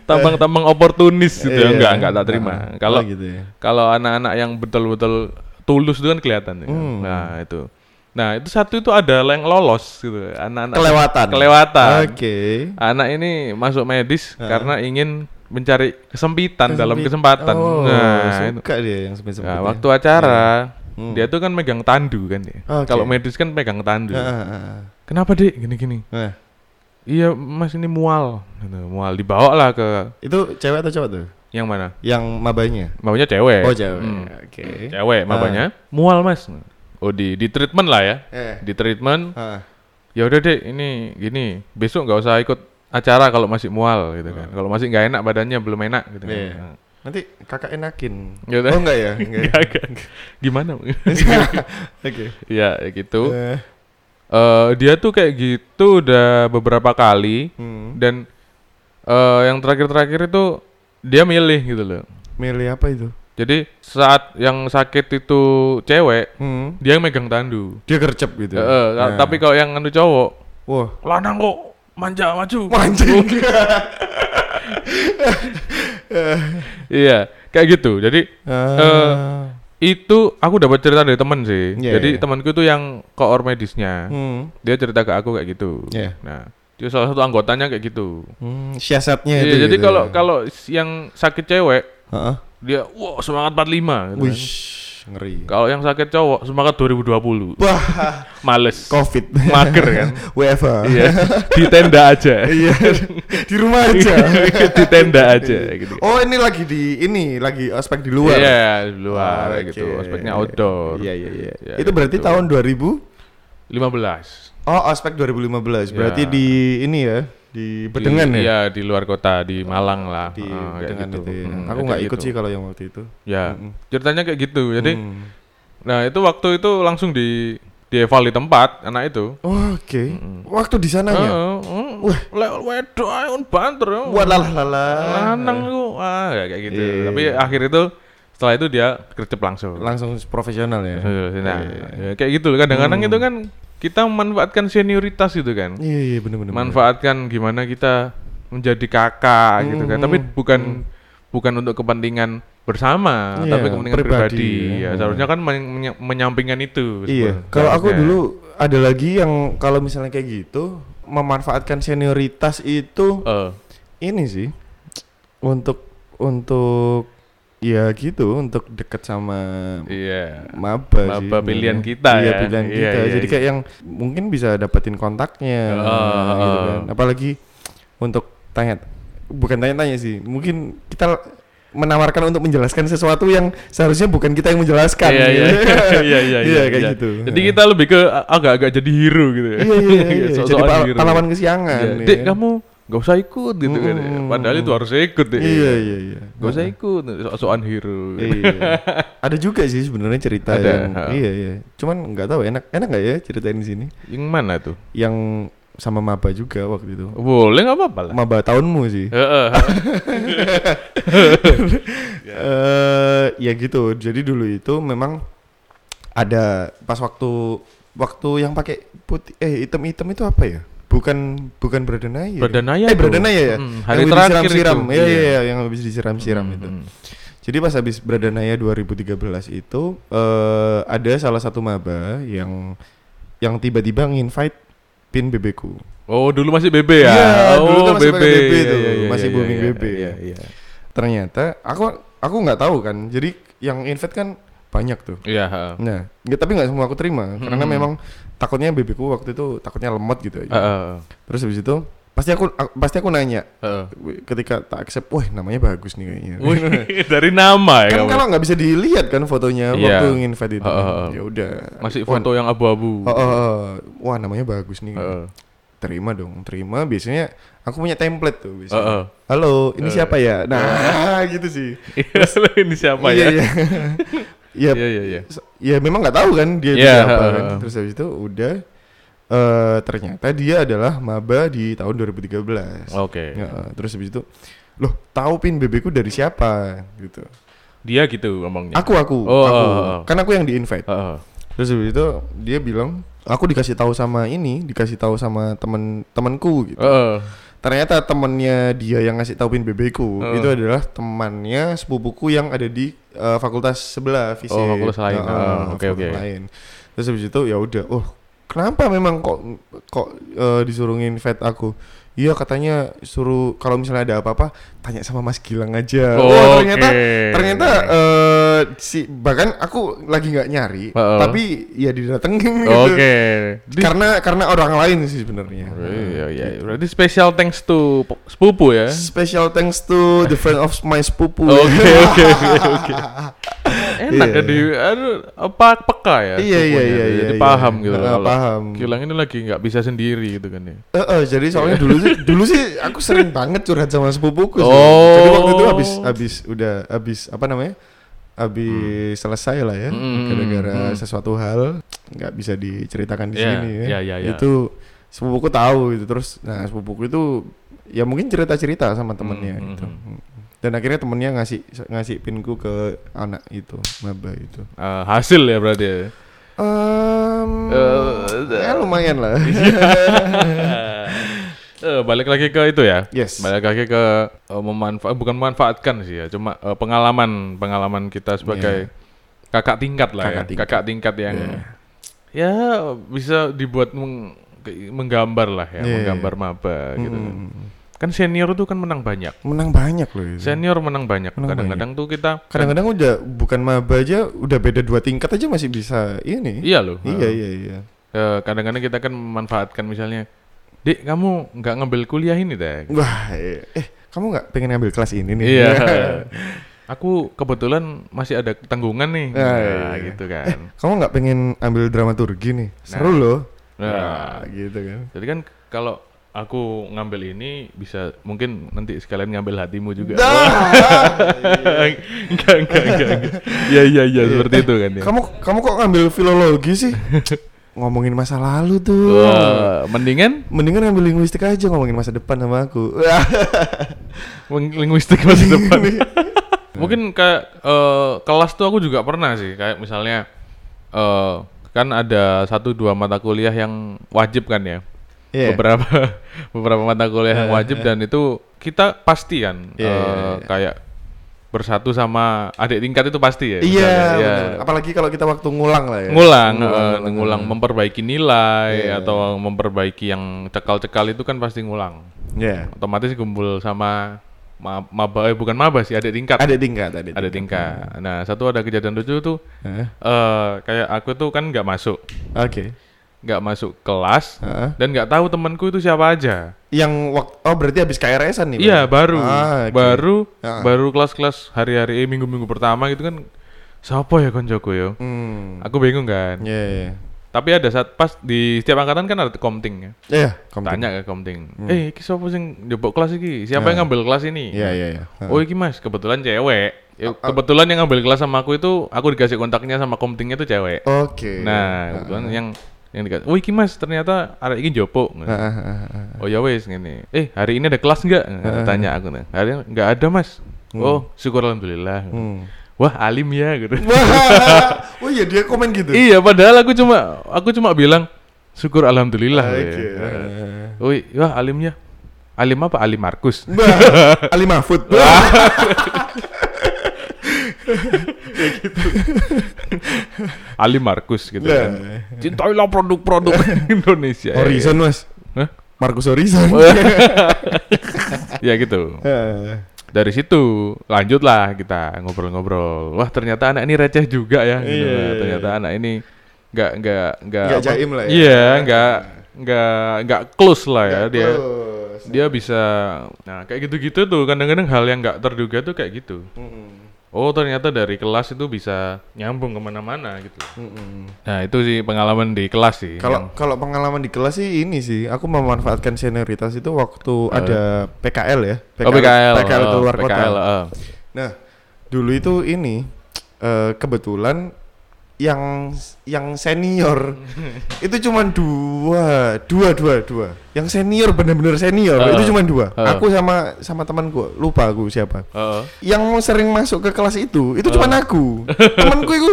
tampang tampang oportunis gitu ya. Iya. Enggak enggak tak terima. Ah, Kalau gitu ya. kalau anak-anak yang betul-betul tulus itu kan kelihatan ya. Hmm. Nah, itu. Nah, itu satu itu ada yang lolos gitu. Anak-anak Kelewatan. Kelewatan. Oke. Anak ini masuk medis Ah. karena ingin mencari kesempitan dalam Kesempit- kesempatan. Oh, nah, itu. suka dia yang sempit-sempit. Nah, ya. waktu acara Hmm. dia tuh kan megang tandu kan ya. Oke. Kalau medis kan pegang tandu. Ah. Kenapa, Dek? Gini-gini. Nah, Iya, Mas ini mual. Gitu, Mual dibawa lah ke itu cewek atau cowok tuh? yang mana? Yang mabanya. Maunya cewek. Oh, cewek. Hmm. Oke. Cewek mabanya. Mual, Mas. Oh, di di treatment lah ya. Eh. Di treatment. Ah. Ya udah, Dek, ini gini. Besok nggak usah ikut acara kalau masih mual gitu kan. Kalau masih nggak enak badannya belum enak gitu kan. Ah. Iya. Nanti kakak enakin. Gitu. Oh enggak ya? Enggak. Nggak, nggak. Gimana? Oke. ya gitu. Eh, Eh, dia tuh kayak gitu udah beberapa kali hmm. dan eh, yang terakhir-terakhir itu dia milih gitu loh. Milih apa itu? Jadi saat yang sakit itu cewek, Hmm. dia yang megang tandu. Dia gercep gitu. Eh, eh, Nah. Tapi kalau yang anu cowok, wah, lanang kok manja maju. mancing. iya, kayak gitu. Jadi Ah. itu aku dapat cerita dari temen sih. Iya, Jadi iya. temanku itu yang koor medisnya. Hmm. Dia cerita ke aku kayak gitu. Iya. Nah, dia salah satu anggotanya kayak gitu. Hmm, siasatnya Iya, itu. jadi gitu kalau ya. kalau yang sakit cewek, Heeh. Dia wah semangat 45 gitu kan. Wih, ngeri. Kalau yang sakit cowok semangat 2020. Wah, Males. Covid. Mager kan. WFH. Iya, di tenda aja. Iya, di rumah aja. di tenda aja gitu. Oh, ini lagi di ini lagi ospek di luar. Iya, di luar Oh, kayak gitu. oke. Ospeknya outdoor. Iya, iya, iya. Ya, itu berarti gitu. tahun 2000 15. Oh, ospek 2015. Berarti Ya. di ini ya, di Bedengan Di- ya? Iya, di luar kota, di Malang lah. Di Ah, kayak Bedengan gitu. itu ya. Hmm, Aku nggak ikut gitu. sih kalau yang waktu itu. Ya, Mm-mm. ceritanya kayak gitu. Jadi, Hmm. nah itu waktu itu langsung di di eval di tempat anak itu. Oh, Oke. Waktu di sananya. Wah, lek wedok ae on banter. ya. Wah, lalah lalah. lanang lu ah ya, kayak gitu. Iya. Tapi akhir itu setelah itu dia gercep langsung. Langsung profesional ya. Nah, Iya. ya, kayak gitu. Kadang-kadang Hmm. itu kan kita memanfaatkan senioritas itu kan. Iya, iya benar-benar. Manfaatkan gimana kita menjadi kakak gitu kan. Hmm, Tapi hmm, bukan bukan untuk kepentingan bersama, Iya, tapi kepentingan pribadi, pribadi. ya. Ya, seharusnya kan men- menya- menyampingkan itu. Iya, kalau aku dulu ada lagi yang kalau misalnya kayak gitu memanfaatkan senioritas itu Eh, ini sih untuk untuk ya gitu untuk deket sama iya. maba, sih Maba pilihan kita iya, ya. pilihan Iya, kita iya, jadi iya. kayak yang mungkin bisa dapetin kontaknya Oh, gitu oh. kan apalagi untuk tanya bukan tanya-tanya sih mungkin kita menawarkan untuk menjelaskan sesuatu yang seharusnya bukan kita yang menjelaskan. Iya iya gitu. iya iya Iya, kayak iya. gitu. Jadi kita lebih ke agak-agak jadi hero gitu ya. Iya iya iya. Sok-sokan Jadi pahlawan kesiangan. Iya. ya. Dek kamu gak usah ikut gitu kan. ya. Mm. Padahal itu harus ikut deh. Iya iya iya. Gak usah ikut, sok-sokan hero. Iya. Ada juga sih sebenarnya cerita Ada, yang ha. iya iya. Cuman nggak tahu enak enak nggak ya ceritain di sini? Yang mana tuh? Yang sama maba juga waktu itu. Boleh nggak apa-apa lah. Maba tahunmu sih. Heeh. Eh ya gitu. Jadi dulu itu memang ada pas waktu waktu yang pakai putih eh hitam-hitam itu apa ya? Bukan bukan Bradanaya. ya? Bradanaya Eh. Bradanaya ya. Mm, Yang hari habis terakhir disiram-siram. itu. Iya Iya. iya iya, yang habis disiram-siram itu. Mm, mm. Jadi pas habis Bradanaya 2013 itu eh ada salah satu maba yang yang tiba-tiba nginvite pin BB-ku. Oh dulu masih BB ya? Iya, oh, dulu kan masih pakai BB Iya, tuh, iya, iya, masih iya, booming iya, BB. Iya, iya. Ternyata aku aku nggak tahu kan. Jadi yang invite kan banyak tuh. Iya. Nah, tapi nggak semua aku terima karena Hmm. memang takutnya BB-ku waktu itu takutnya lemot gitu aja. Heeh, Terus habis itu pasti aku aku- pasti aku nanya heeh. ketika tak accept, wah namanya bagus nih kayaknya. Wih, dari nama ya kan kamu? kalau nggak bisa dilihat kan fotonya Iya. waktu invite itu. Heeh, heeh. Ya udah. Masih Wah, foto yang abu-abu. Oh, oh, oh. wah namanya bagus nih. Heeh. Terima dong, terima. Biasanya aku punya template tuh biasanya. Heeh. Halo, ini Eh. siapa ya? Nah, gitu sih. Lu ini siapa iya, ya? Iya, Iya, Iya, iya, iya. s- ya memang nggak tahu kan dia Iya, siapa heeh, kan. Terus habis itu udah eh ternyata dia adalah maba di tahun 2013. Oke. Ya, terus habis itu loh, tahu pin BB ku dari siapa gitu. Dia gitu ngomongnya. Aku aku, Oh, aku. oh, oh. Kan aku yang di invite. Heeh. Terus habis itu dia bilang, aku dikasih tahu sama ini, dikasih tahu sama temen temanku gitu. Heeh. Ternyata temennya dia yang ngasih tahu pin BB ku Oh. itu adalah temannya sepupuku yang ada di eh, fakultas sebelah fisik. Oh, fakultas lain. Oh, oke, oke. lain. Terus habis itu ya udah, oh kenapa memang kok kok eh, disuruh invite aku? Iya katanya suruh kalau misalnya ada apa-apa tanya sama Mas Gilang aja. Oh, Wah, ternyata oke. ternyata eh, si bahkan aku lagi nggak nyari, Heeh. tapi ya didatengin gitu. Oke. Karena karena orang lain sih sebenarnya. Iya, iya. Berarti special thanks to sepupu ya. Special thanks to the friend of my sepupu. Oke, oke, oke, oke. Enak Iya. ya di aduh, apa peka ya. Iya, iya, iya, iya, Jadi iya. paham gitu Ah, kalau paham. Gilang ini lagi nggak bisa sendiri gitu kan ya. Eh, eh, jadi soalnya dulu sih dulu sih aku sering banget curhat sama sepupuku sih. Oh. Jadi waktu itu habis habis udah habis apa namanya? Habis selesai lah ya Hmm, gara-gara hmm. sesuatu hal nggak bisa diceritakan di Iya, sini ya. iya, iya, iya. Itu sepupuku tahu gitu terus nah sepupuku itu ya mungkin cerita-cerita sama temennya Hmm, gitu. hmm, Dan akhirnya temennya ngasih ngasih pinku ke anak itu, maba itu. Eh, hasil ya berarti ya. Um, Eh, ya lumayan lah. Eh, balik lagi ke itu ya. yes. Balik lagi ke eh, memanfaat bukan memanfaatkan sih ya, cuma eh, pengalaman pengalaman kita sebagai kakak tingkat lah Kakak ya, tingkat. kakak tingkat yang Iya. ya bisa dibuat meng- menggambar lah ya, Iya. menggambar maba gitu. Mm, Kan senior tuh kan menang banyak. menang banyak loh itu. Senior menang banyak. Kadang-kadang tuh kita Kadang-kadang udah bukan maba aja, udah beda dua tingkat aja masih bisa ini. iya loh. Iya eh, iya iya. eh, kadang-kadang kita kan memanfaatkan misalnya, Dik, kamu nggak ngambil kuliah ini deh. Wah, eh, eh kamu nggak pengen ngambil kelas ini nih? Iya. Aku kebetulan masih ada tanggungan nih. Ah, Nah, iya. gitu kan. kamu nggak pengen ambil dramaturgi nih? Seru loh. Nah, Nah, gitu kan. jadi kan kalau aku ngambil ini bisa mungkin nanti sekalian ngambil hatimu juga. enggak, enggak, enggak, enggak. Iya, iya, iya, seperti itu kan ya. Kamu kamu kok ngambil filologi sih? Ngomongin masa lalu tuh. Wah, mendingan Mendingan ngambil linguistik aja ngomongin masa depan sama aku. ling- linguistik masa depan. Mungkin kayak eh, kelas tuh aku juga pernah sih, kayak misalnya eh kan ada satu dua mata kuliah yang wajib kan ya. Iya. beberapa beberapa mata kuliah yang wajib dan itu kita pasti kan Iya, eh, iya, iya. kayak bersatu sama adik tingkat itu pasti ya Iya, ya. apalagi kalau kita waktu ngulang lah ya. ngulang Ngulang, eh, ngulang. ngulang memperbaiki nilai Iya. atau memperbaiki yang cekal-cekal itu kan pasti ngulang Iya. otomatis kumpul sama ma maba eh, bukan maba sih adik tingkat Ada tingkat, ada ada tingkat nah satu ada kejadian lucu tuh eh kayak aku tuh kan nggak masuk Oke. Nggak masuk kelas Heeh. dan nggak tahu temanku itu siapa aja. Yang waktu oh berarti habis KRS-an nih. Iya baru, Ah, oke. baru, Ah. baru kelas-kelas hari-hari eh, minggu-minggu pertama gitu kan. Siapa ya koncoku yo? Hmm. Aku bingung kan. Iya, iya. Tapi ada saat pas di setiap angkatan kan ada komting ya. Iya, komting. Tanya ke komting. Eh, iki sapa sing njebok kelas iki? Siapa yang Nah. ngambil kelas ini? Iya, iya, iya. Oh iki mas, kebetulan cewek. Kebetulan yang ngambil kelas sama aku itu, aku dikasih kontaknya sama komtingnya tuh cewek. Oke. Nah, kebetulan yang yang dikasih. Oh iki mas, ternyata ada iki jopo. Oh ya wes gini. Eh hari ini ada kelas nggak? Tanya aku. nah. Hari ini nggak ada mas. Oh syukur alhamdulillah. Hmm. Wah alim ya gitu. Oh iya dia komen gitu. iya padahal aku cuma aku cuma bilang syukur alhamdulillah. Oke. ya. Oh wah alimnya. Alim apa? Alim Markus. Wah, Ali Mahfud. Ali Markus gitu Nah. kan. Cintailah produk-produk Indonesia. Horizon, Mas. Hah? Markus Horizon. ya gitu. Eh, Dari situ lanjutlah kita ngobrol-ngobrol. Wah ternyata anak ini receh juga ya. gitu Iya, lah. iya, Ternyata anak ini nggak nggak nggak Nggak jaim lah ya. Iya nggak nggak nggak close lah ya dia. Terus. Dia bisa. Nah kayak gitu-gitu tuh kadang-kadang hal yang nggak terduga tuh kayak gitu. Mm-mm. Oh ternyata dari kelas itu bisa nyambung ke mana-mana gitu. Mm-mm. Nah itu sih pengalaman di kelas sih. Kalau yang- kalau pengalaman di kelas sih ini sih, aku memanfaatkan senioritas itu waktu ada PKL ya. oh, PKL, PKL oh, keluar PKL, kota. oh. Nah, dulu itu ini eh, kebetulan yang yang senior itu cuma dua, dua, dua, dua. Yang senior bener-bener senior Heeh. itu cuma dua. Heeh. Aku sama sama temanku, lupa aku siapa. Oh. Yang sering masuk ke kelas itu, itu cuma aku. Temanku itu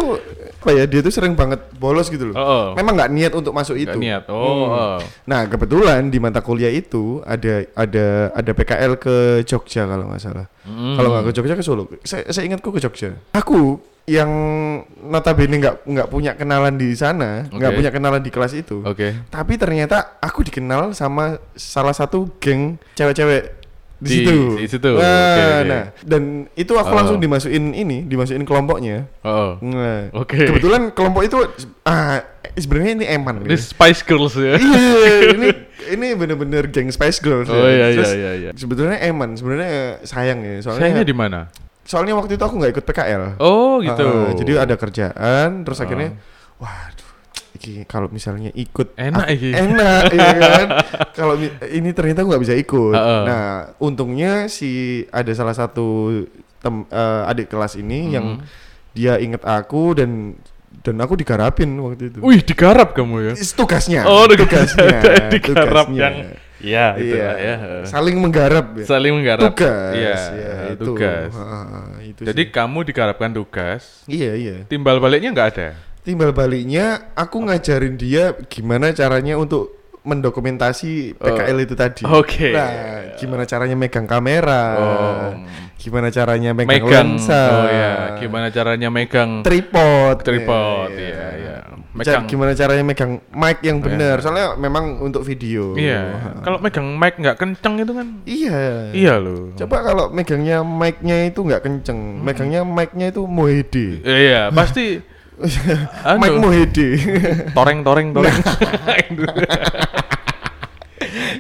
apa ya? Dia tuh sering banget bolos gitu loh. Oh, oh. Memang nggak niat untuk masuk itu. niat. Oh, Hmm. oh. Nah kebetulan di mata kuliah itu ada ada ada PKL ke Jogja kalau nggak salah. Mm. Kalau nggak ke Jogja ke Solo. Saya, saya ingatku ke Jogja. Aku yang notabene nggak nggak punya kenalan di sana, nggak Oke. punya kenalan di kelas itu. Oke. Tapi ternyata aku dikenal sama salah satu geng cewek-cewek di, Di- situ. di situ, Nah, oke. nah, dan itu aku Oh. langsung dimasukin ini, dimasukin kelompoknya. Oh. Nah, Oke. kebetulan kelompok itu ah sebenarnya ini eman. Ini gitu. Spice Girls ya. iya, ini ini bener-bener geng Spice Girls. Oh iya ya. iya Terus iya iya. Sebetulnya eman, sebenarnya sayang ya. Soalnya Sayangnya di mana? Soalnya waktu itu aku nggak ikut PKL. Oh gitu. Ah, jadi ada kerjaan, terus Ah. akhirnya, waduh, iki kalau misalnya ikut Enak iki. enak, ya kan? Kalau ini ternyata aku nggak bisa ikut. Ah, ah. Nah, untungnya si ada salah satu tem, eh, adik kelas ini yang Hmm. dia inget aku dan dan aku digarapin waktu itu. Wih digarap kamu ya. Tugasnya. Oh tugasnya. digarap tugasnya. yang Iya itu Iya, lah ya. saling menggarap ya. Saling menggarap. tugas. Iya, ya, itu. tugas. Ah, itu Jadi sih. kamu digarapkan tugas, iya iya. timbal baliknya nggak ada. Timbal baliknya aku ngajarin dia gimana caranya untuk mendokumentasi PKL itu tadi. Oh. Oke. Nah, gimana caranya megang kamera? Oh. Gimana caranya megang, Megang. lensa? Oh ya, gimana caranya megang Tripod. tripod? Iya, Iya iya. Megang. Gimana caranya megang mic yang Oh, benar? iya. Soalnya memang untuk video. Iya. Kalau megang mic nggak kenceng itu kan? Iya. Iya loh. Coba kalau megangnya mic-nya itu nggak kenceng, megangnya mic-nya itu Mohede. Iya pasti. anu, Mic Mohede. toreng toreng toreng.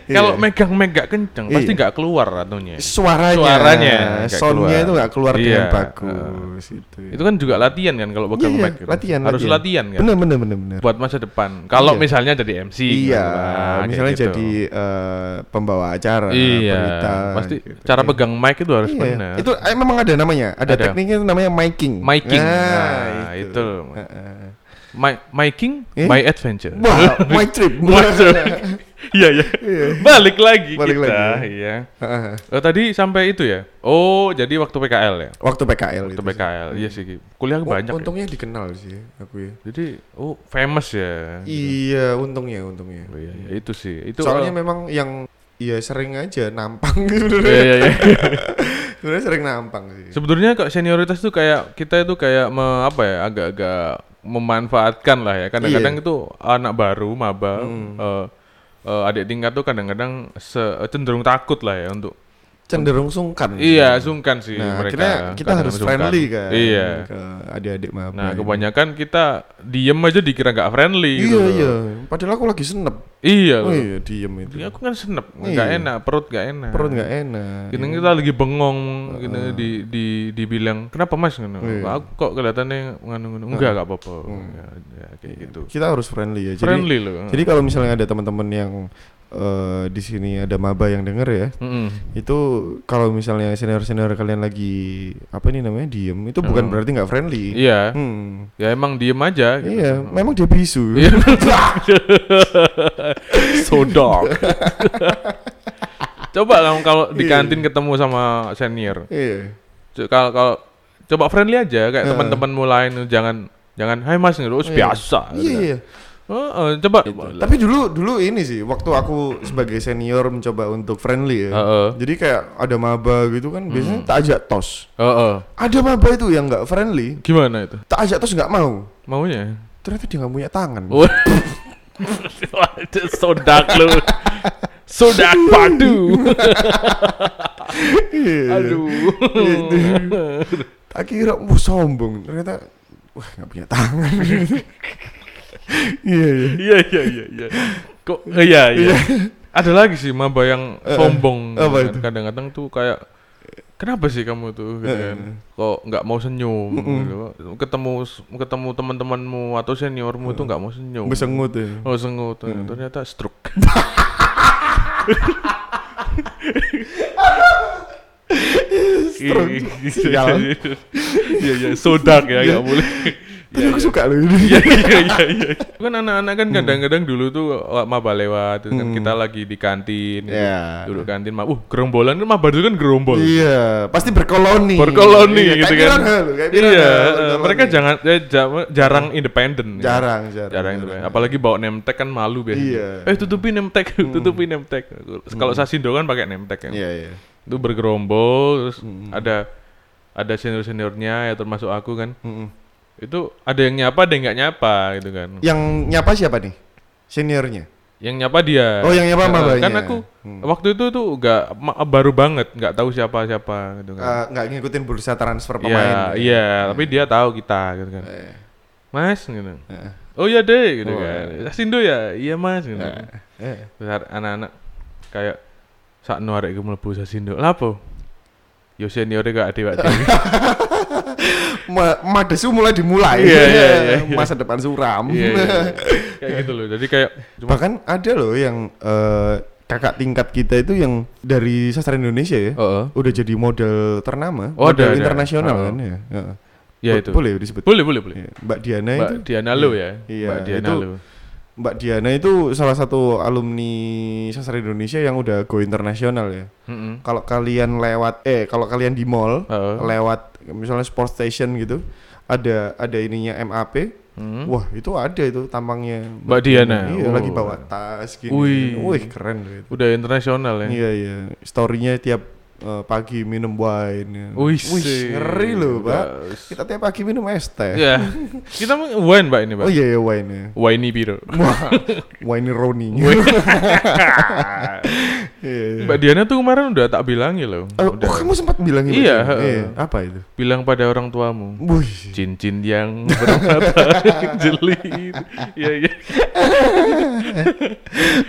Kalau Iya. megang mic gak kenceng, pasti Iya. nggak keluar atunya. Suaranya, Suaranya soundnya itu nggak keluar dengan Iya, bagus. itu. Itu kan juga latihan kan kalau pegang Iya, mic. gitu. latihan, Harus latihan, kan. Bener bener bener bener. Buat masa depan. Kalau Iya. misalnya jadi MC. Iya, gitu lah, kayak misalnya gitu. jadi eh, pembawa acara, Iya, berita, pasti gitu. cara Iya. pegang mic itu harus Iya, benar. Itu eh, memang ada namanya, ada, Ada. tekniknya itu namanya miking. Miking. Nah, Nah, itu. Heeh. My, miking, Eh? my adventure. Wah, my trip. Iya iya. Balik lagi Balik kita. lagi. Iya. Heeh. Oh, tadi sampai itu ya. Oh, jadi waktu PKL ya. Waktu PKL Waktu itu. PKL. Iya sih. Ki. Kuliah Oh, banyak. ya. untungnya dikenal sih aku ya. Jadi, oh famous ya. Iya, untungnya, untungnya. Oh, iya, iya, itu sih. Itu Soalnya oh, memang yang Iya sering aja nampang gitu. Iya iya iya. Sebenarnya sering nampang sih. Sebenarnya kok senioritas tuh kayak kita itu kayak me, apa ya agak-agak memanfaatkan lah ya. Kadang-kadang Iya. itu anak baru maba Hmm. eh, eh, adik tingkat tuh kadang-kadang cenderung takut lah ya untuk cenderung sungkan. Iya, sungkan sih Nah, mereka. akhirnya kita kadang harus sungkan. friendly kan. Iya. Ke adik-adik maba. Nah, kebanyakan kita diem aja dikira nggak friendly gitu. Iya loh. iya. Padahal aku lagi senep. Iya Oh iya diem itu. Ya, aku kan senep, Iya. nggak enak, perut nggak enak. Perut nggak enak. Kita kita lagi bengong, gitu di di dibilang kenapa mas? Gitu. Iya. Aku kok kelihatannya nganu-nganu. Enggak, nggak apa-apa. Ya, ya, kayak gitu. Kita harus friendly ya. Jadi, Friendly loh. Jadi kalau misalnya ada teman-teman yang eh, di sini ada maba yang denger ya, Mm-mm. itu kalau misalnya senior-senior kalian lagi apa ini namanya diem, itu bukan Hmm. berarti nggak friendly. Iya. Hmm. Ya emang diem aja. gitu. Iya, memang dia bisu. Iya. so dark. Coba kamu kalau di Iya. kantin ketemu sama senior, Iya. Kalau kalau coba friendly aja kayak Heeh. teman-temanmu lain jangan jangan hai mas gitu, oh, Iya. biasa. gitu Iya, iya. Heeh, coba. Tapi dulu dulu ini sih waktu aku sebagai senior mencoba untuk friendly ya. Heeh. Jadi kayak ada maba gitu kan biasanya tak ajak tos. Heeh. Ada maba itu yang nggak friendly, Gimana itu? tak ajak tos nggak mau. Maunya? Ternyata dia nggak punya tangan. Itu so dark lu. So dark padu. Iya. Aduh. Tak kira wah sombong. Ternyata wah nggak punya tangan. Iya iya. Iya iya iya iya. Kok iya iya. Ada lagi sih maba yang Eh, sombong. gitu kan. Kadang-kadang tuh kayak kenapa sih kamu tuh gitu Eh. kan? Kok nggak mau senyum Mm-mm. gitu. Ketemu ketemu teman-temanmu atau seniormu tuh nggak mau senyum. Besengut ya. Oh sengut. Mm. Ternyata stroke. Stroke. Iya iya so dark ya nggak boleh. Tapi aku suka loh ini. Iya iya iya iya. Kan anak-anak kan kadang-kadang dulu tuh uh, maba lewat kan Hmm. kita lagi di kantin. Iya. Duduk kantin mah. Uh, gerombolan kan maba dulu kan gerombol. Iya, pasti berkoloni. Berkoloni Iya, gitu kan. Iya, eh, mereka jangan eh, ja- jarang independen. ya. jarang, jarang. Jarang itu. Apalagi bawa tag kan malu biasanya. Iya. Eh tutupi name tag, tutupi name tag. Kalau Sasindo kan pakai tag kan. Iya, iya. Itu bergerombol terus Hmm. ada ada senior-seniornya ya termasuk aku kan. Mm-mm. Itu ada yang nyapa, ada yang nggak nyapa gitu kan. Yang nyapa siapa nih? Seniornya. Yang nyapa dia. Oh, yang nyapa Nah, mabanya. Kan aku Hmm. waktu itu tuh nggak baru banget, nggak tahu siapa-siapa gitu kan. Eh, nggak ngikutin bursa transfer Iya, pemain. iya, tapi dia tahu kita gitu kan. Eh, Mas gitu. eh, Oh iya deh gitu Oh, kan. Sindo ya? Iya Mas gitu. eh, eh. Ada anak-anak kayak sak arek iku mlebu Sasindo. Lah apa? Yo seniore gak ada waktu. Ma Madesu mulai dimulai. Iya, iya, iya, iya. Masa depan suram. Iya, iya. Kayak gitu loh. Jadi kayak cuma Bahkan ada loh yang eh, kakak tingkat kita itu yang dari sastra Indonesia ya. Heeh. Udah jadi model ternama, Oh, ada, model ada. internasional Oh. kan ya. Heeh. Ya Bo- itu. Boleh disebut. Boleh, boleh, boleh. Iya. Mbak Diana Mbak itu Diana Lo ya. Iya, Mbak Diana itu- Lo. Mbak Diana itu salah satu alumni sastra Indonesia yang udah go internasional ya. Heeh. Kalau kalian lewat eh kalau kalian di mall Heeh. lewat misalnya sport station gitu ada ada ininya MAP. Hmm. Wah, itu ada itu tampangnya Mbak Diana. Iya, Oh. lagi bawa tas gini. Wih. Wih, keren loh itu. Udah internasional ya. Iya, iya. Story-nya tiap eh, pagi minum wine. ya. Wih, sih. ngeri loh, Pak. Kita tiap pagi minum es teh. Ya. Kita mau wine, Mbak ini, Mbak. Oh iya, iya wine ya. Wine biru. Wine Roni. Iya. Mbak Diana tuh kemarin udah tak bilangi loh. Oh, Udah oh, kamu sempat bilang gitu? Iya, ya? heeh. Apa itu? bilang pada orang tuamu. Wih. Cincin yang bermata jeli. Iya, iya.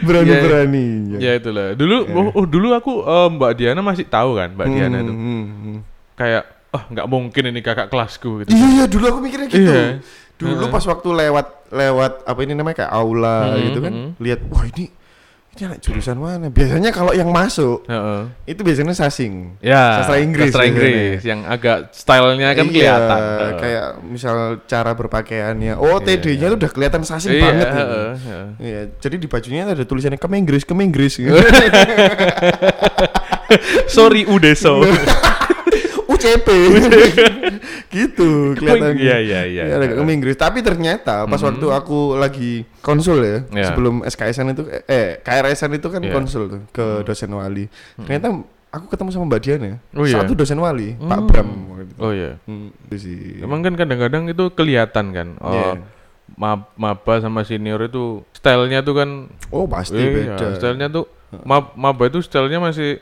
Berani-beraninya. Ya itulah. Dulu Iya. oh, oh, dulu aku eh, Mbak Diana masih tahu kan, Mbak Diana Hmm, tuh. hmm, hmm. Kayak oh nggak mungkin ini kakak kelasku gitu. Iya, iya, dulu aku mikirnya gitu. Iya. Dulu Heeh. pas waktu lewat lewat apa ini namanya kayak aula Mhm, gitu kan, mhm. lihat wah ini ini anak jurusan mana? Biasanya kalau yang masuk Heeh. itu biasanya sasing. Ya, Sastra Inggris Sastra. Inggris yang agak stylenya kan Iya, kelihatan. Heeh. kayak misal cara berpakaiannya. Oh, Iya. TD-nya tuh udah kelihatan sasing Iya, banget gitu. heeh, heeh. Iya, jadi di bajunya ada tulisannya kem Inggris, kem Inggris gitu. Sorry Udeso. UCP. gitu kelihatannya. Iya, iya, iya. Iya, ada kem Inggris. Tapi ternyata pas Mhm. waktu aku lagi konsul ya, Iya. sebelum SKSN itu eh KRSN itu kan Iya. konsul tuh ke dosen wali. Ternyata aku ketemu sama Mbak Diana. Oh, iya? Satu dosen wali, Pak Hmm. Bram. gitu. Oh iya. Hmm, itu sih. Emang kan kadang-kadang itu kelihatan kan. Oh, Iya. mab- maba sama senior itu stylenya tuh kan Oh, pasti iya, beda. stylenya tuh mab, maba itu stylenya masih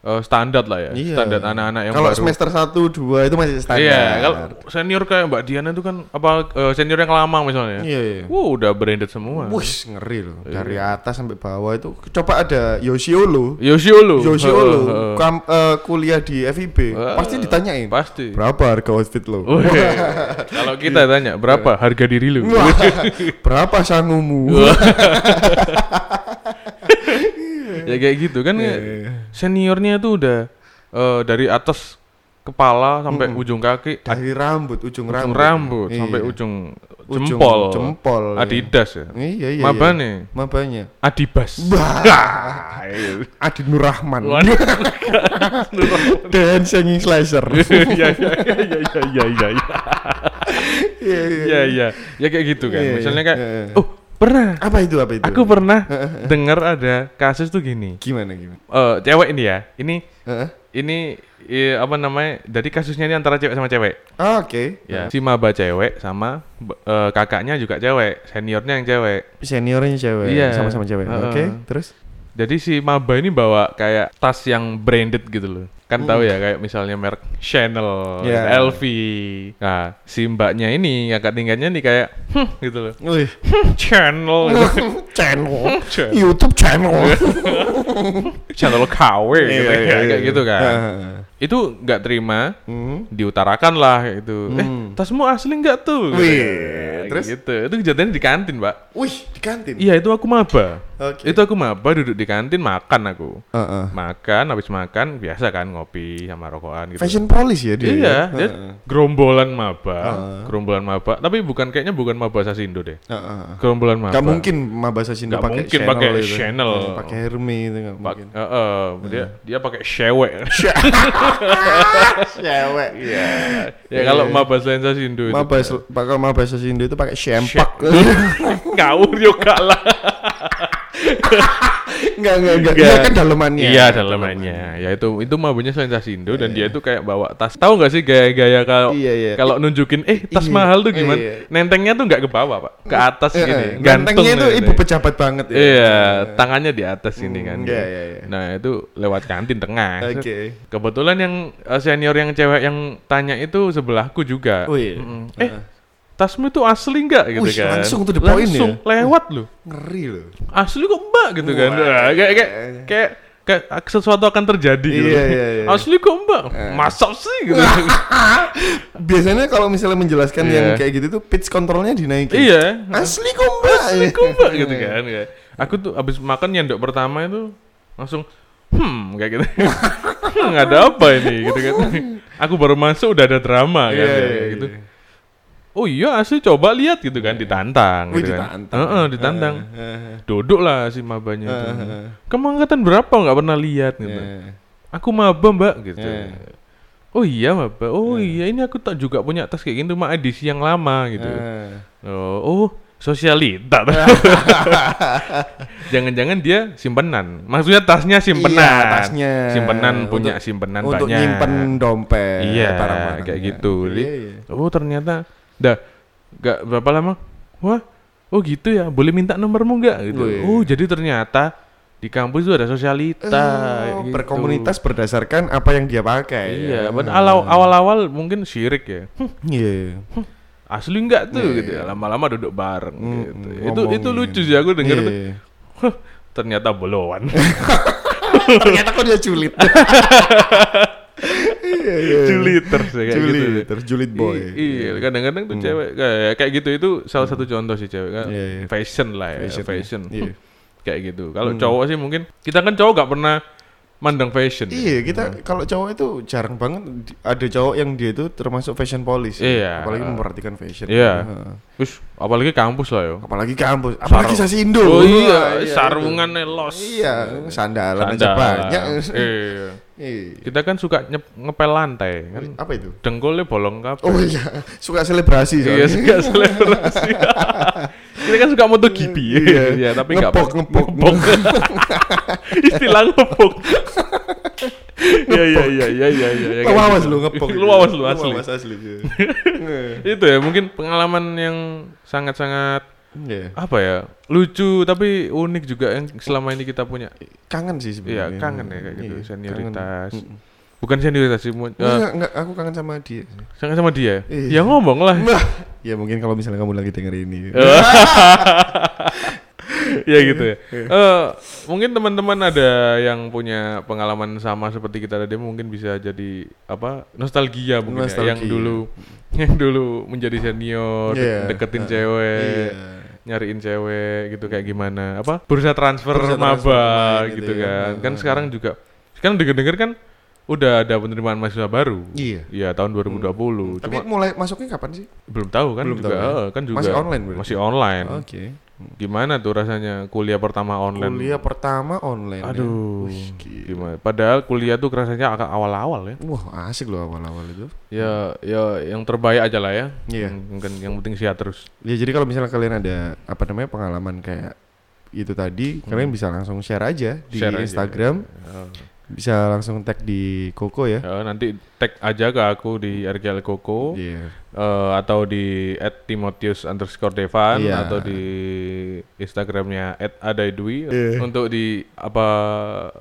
eh, standar lah ya, Iya. standar anak-anak yang Kalau semester 1 2 itu masih standar. Iya, kalau senior kayak Mbak Diana itu kan apa eh, senior yang lama misalnya. Iya, iya. Wow, udah branded semua. Wih, ngeri loh. Iya. Dari atas sampai bawah itu coba ada Yoshiolo. Yoshiolo. Yoshiolo Heeh, heeh. kam- eh, kuliah di FIB. Wah. Pasti ditanyain. Pasti. Berapa harga outfit lo? Kalau kita tanya berapa harga diri lu? Wah, berapa sangumu? ya kayak gitu kan Iya, iya. seniornya tuh udah eh, dari atas kepala sampai Mm-mm. ujung kaki Dari rambut, ujung, ujung rambut. rambut Iya. sampai ujung Ujung jempol jempol, iya. Adidas ya Iya, iya. Maba iya. Mabanya. Adibas Bah. Adi Nur Rahman. Waduh. Dan singing slasher. Iya iya iya iya iya iya Iya, iya ya kayak gitu kan misalnya kayak Iya, iya. oh pernah Apa itu? Apa itu? aku pernah dengar ada kasus tuh gini Gimana gimana? Eh cewek ini ya ini ini iya, apa namanya jadi kasusnya ini antara cewek sama cewek Ah, Oke. ya si maba cewek sama eh, kakaknya juga cewek seniornya yang cewek Seniornya cewek. Iya. Sama-sama cewek. Heeh. Oke. Terus? jadi si maba ini bawa kayak tas yang branded gitu loh kan tahu ya kayak misalnya merek Chanel, Iya. LV. Nah, si mbaknya ini kakak tingkatnya nih kayak "Hmm," gitu loh. Gitu. channel. Channel. YouTube channel. Channel KW gitu, Iya, iya, kayak iya. gitu kan. Heeh. Itu nggak terima, Hmm. diutarakan lah gitu. Eh, Hmm. tasmu asli nggak tuh? Wih, Kayak terus? gitu. Itu kejadiannya di kantin, Pak. Wih, di kantin. Iya, itu aku maba. Oke. Itu aku maba duduk di kantin makan aku. Heeh. Makan, habis makan biasa kan ngopi sama rokokan gitu. Fashion police ya dia. Iya, ya? dia Heeh. gerombolan maba, Heeh. gerombolan maba, tapi bukan kayaknya bukan maba Sasindo deh. Heeh. Gerombolan maba. Gak mungkin Mabasa Sindo Nggak pakai mungkin pakai itu. Chanel. Iya, Pakai Hermes itu nggak mungkin. heeh, dia dia pakai cewek. Cewek. Iya. ya kalau maba selain Sasindo itu. Mabasa bakal Mabasa Sindo itu pakai sempak. Ngawur juga lah. Enggak enggak enggak. Nggak. Iya kan dalemannya. Iya dalamannya. Ya itu itu mabanya selain Sasindo dan dia itu kayak bawa tas. Tahu nggak sih gaya-gaya kalau Iya, iya. kalau nunjukin eh tas Iya, mahal tuh gimana? iya. Nentengnya tuh nggak ke bawah, Pak. Ke atas gini. Gantung Gantengnya itu gitu. ibu pejabat banget ya. Iya, tangannya di atas ini kan. iya, iya, iya. Nah, itu lewat kantin tengah. Oke. Kebetulan yang eh, senior yang cewek yang tanya itu sebelahku juga. Wih. Mm-mm. Eh, tasmu itu asli nggak gitu Wih, kan? langsung to the point ya? Langsung lewat loh. Ngeri loh. Asli kok mbak gitu kan? Wah. Nah, kayak kayak kayak kayak sesuatu akan terjadi gitu. Iya, iya, iya. Asli kok mbak? Masa sih gitu? Biasanya kalau misalnya menjelaskan Iya. yang kayak gitu tuh pitch kontrolnya dinaikin. iya. Asli kok mbak. Asli kok mbak gitu kan? Kayak, Aku tuh abis makan nyendok pertama itu langsung hmm kayak gitu. hmm, ada apa ini gitu kan. Aku baru masuk udah ada drama kan Iya, kayak iya, gitu. Iya. Oh iya asli coba lihat gitu kan ditantang Wih, gitu kan. ditantang. Heeh, ditantang. Eh, eh, Duduk lah si mabanya itu. eh, eh. Kamu angkatan berapa nggak pernah lihat gitu. Aku maba mbak gitu. Oh iya maba. Oh iya ini aku tak juga punya tas kayak gini cuma edisi yang lama gitu. Oh, oh sosialita. Jangan-jangan dia simpenan. Maksudnya tasnya simpenan. Iya, tasnya. Simpenan punya Untuk- simpenan Untuk banyak. nyimpen dompet. Iya, barang-barangnya. kayak gitu. Jadi, Iya, iya. Oh ternyata, dah, gak berapa lama, wah, oh gitu ya, boleh minta nomormu nggak gitu. Oh jadi ternyata di kampus itu ada sosialita. Oh, gitu. berkomunitas berdasarkan apa yang dia pakai. Iya, ya. awal- awal-awal mungkin syirik ya. Hm, Iya. asli nggak tuh Iya, gitu. ya. iya. Lama-lama duduk bareng Mm, gitu. mm, Itu itu ngomongin. lucu sih aku denger tuh. Iya. Huh, ternyata bolowan. Ternyata kok dia julid. Iya, iya. Juliter sih kayak gitu. Julid, terus julid boy. Iya, kadang-kadang tuh cewek kayak kayak gitu itu salah satu contoh sih cewek kan. Iya, iya. Fashion lah ya, Fashion, fashion. iya. kayak gitu. Kalau cowok sih mungkin kita kan cowok gak pernah mandang fashion. ya. Iya, kita kalau cowok itu jarang banget ada cowok yang dia itu termasuk fashion police. Iya. Apalagi memperhatikan fashion. Iya. Heeh. Terus apalagi kampus lah yo. Apalagi kampus, apalagi Sarung. Sasindo. Oh iya, Wah, sarungannya los. Iya, sandalan aja banyak. Iya. Iya. Kita kan suka nyep, ngepel lantai kan. Apa itu? Dengkulnya bolong kabeh. Oh iya, suka selebrasi Iya, soalnya. suka selebrasi. Kita kan suka MotoGP. Iya. Iya, tapi enggak Ngepok, ngepok. Istilah ngepok. Iya, iya, iya, iya, iya, iya. Lu awas lu ngepok. Lu awas lu asli. Awas asli. iya. Itu ya mungkin pengalaman yang sangat-sangat Iya. apa ya lucu tapi unik juga yang selama ini kita punya Kangen sih Iya sebenarnya. kangen ya kayak gitu Iya, senioritas kangen. Bukan senioritas sih eh, Enggak, aku kangen sama dia. sangat sama dia Iya. ya ngomong lah Ya mungkin kalau misalnya kamu lagi denger ini. ya gitu ya Iya. Eh, mungkin teman-teman ada yang punya pengalaman sama seperti kita tadi mungkin bisa jadi apa nostalgia mungkin ya, yang Nostalgia. dulu yang dulu menjadi senior Iya. deketin Nah, cewek Iya. Nyariin cewek gitu kayak gimana apa bursa transfer Bursa maba transfer gitu gitu ya. kan kan Heeh. sekarang juga sekarang denger-denger kan udah ada penerimaan mahasiswa baru Iya. Iya tahun 2020 Tapi cuma mulai masuknya kapan sih? belum tahu kan belum juga tahu ya? eh, kan juga Masih online berarti? masih online Oke. Gimana tuh rasanya kuliah pertama online Kuliah pertama online. ya. aduh Wih, gila. gimana padahal kuliah tuh rasanya agak awal-awal ya Wah, asik loh awal-awal itu. ya ya yang terbaik aja lah ya Iya. yang, yang, yang penting sehat terus Ya jadi kalau misalnya kalian ada apa namanya pengalaman kayak itu tadi, kalian bisa langsung share aja di Hmm. Share aja. Instagram, Ya. Bisa langsung tag di Koko ya. Ya, nanti tag aja ke aku di RGL Koko Iya. eh, atau di @timotius underscore Devan Iya. atau di Instagramnya @adaidwi Iya. untuk di apa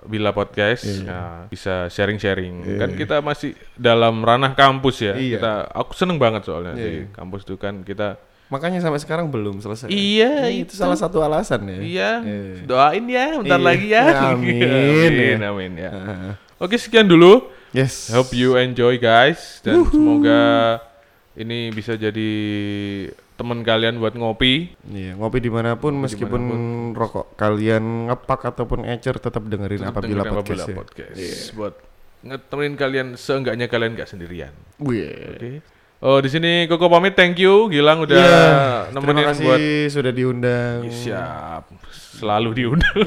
bila podcast Iya. ya, bisa sharing-sharing Iya. kan kita masih dalam ranah kampus ya Iya. kita aku seneng banget soalnya di Iya. kampus itu kan kita Makanya sampai sekarang belum selesai. iya itu salah satu alasan ya. iya Iya. doain ya bentar Iya. lagi ya Amin. amin, amin ya Heeh. oke sekian dulu Yes. Hope you enjoy guys dan semoga ini bisa jadi teman kalian buat ngopi. Iya, ngopi di mana pun meskipun rokok kalian ngepak ataupun ecer tetap dengerin Tetap apabila dengerin podcast. Apabila ya. podcast. Buat ngetemenin kalian seenggaknya kalian nggak sendirian. Oke. Oh di sini Koko pamit thank you Gilang udah Iya, nemenin terima kasih buat sudah diundang. siap selalu diundang.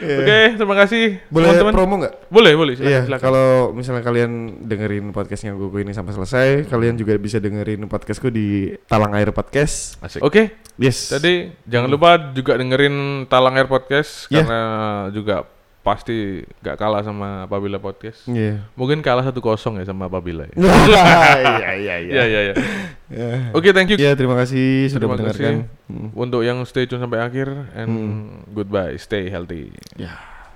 Oke terima kasih Boleh teman-teman. promo nggak? Boleh boleh silakan, Iya, silakan. kalau misalnya kalian dengerin podcastnya Gogo ini sampai selesai, kalian juga bisa dengerin podcastku di Talang Air Podcast. Oke Yes. Tadi jangan lupa juga dengerin Talang Air Podcast Iya. karena juga pasti gak kalah sama Apabila Podcast. Iya. Mungkin kalah satu kosong ya sama Apabila ya. Iya, iya, Iya iya iya. Ya. Oke thank you Ya, terima kasih sudah Terima mendengarkan. kasih. Hmm. untuk yang stay tune sampai akhir and goodbye stay healthy. Ya.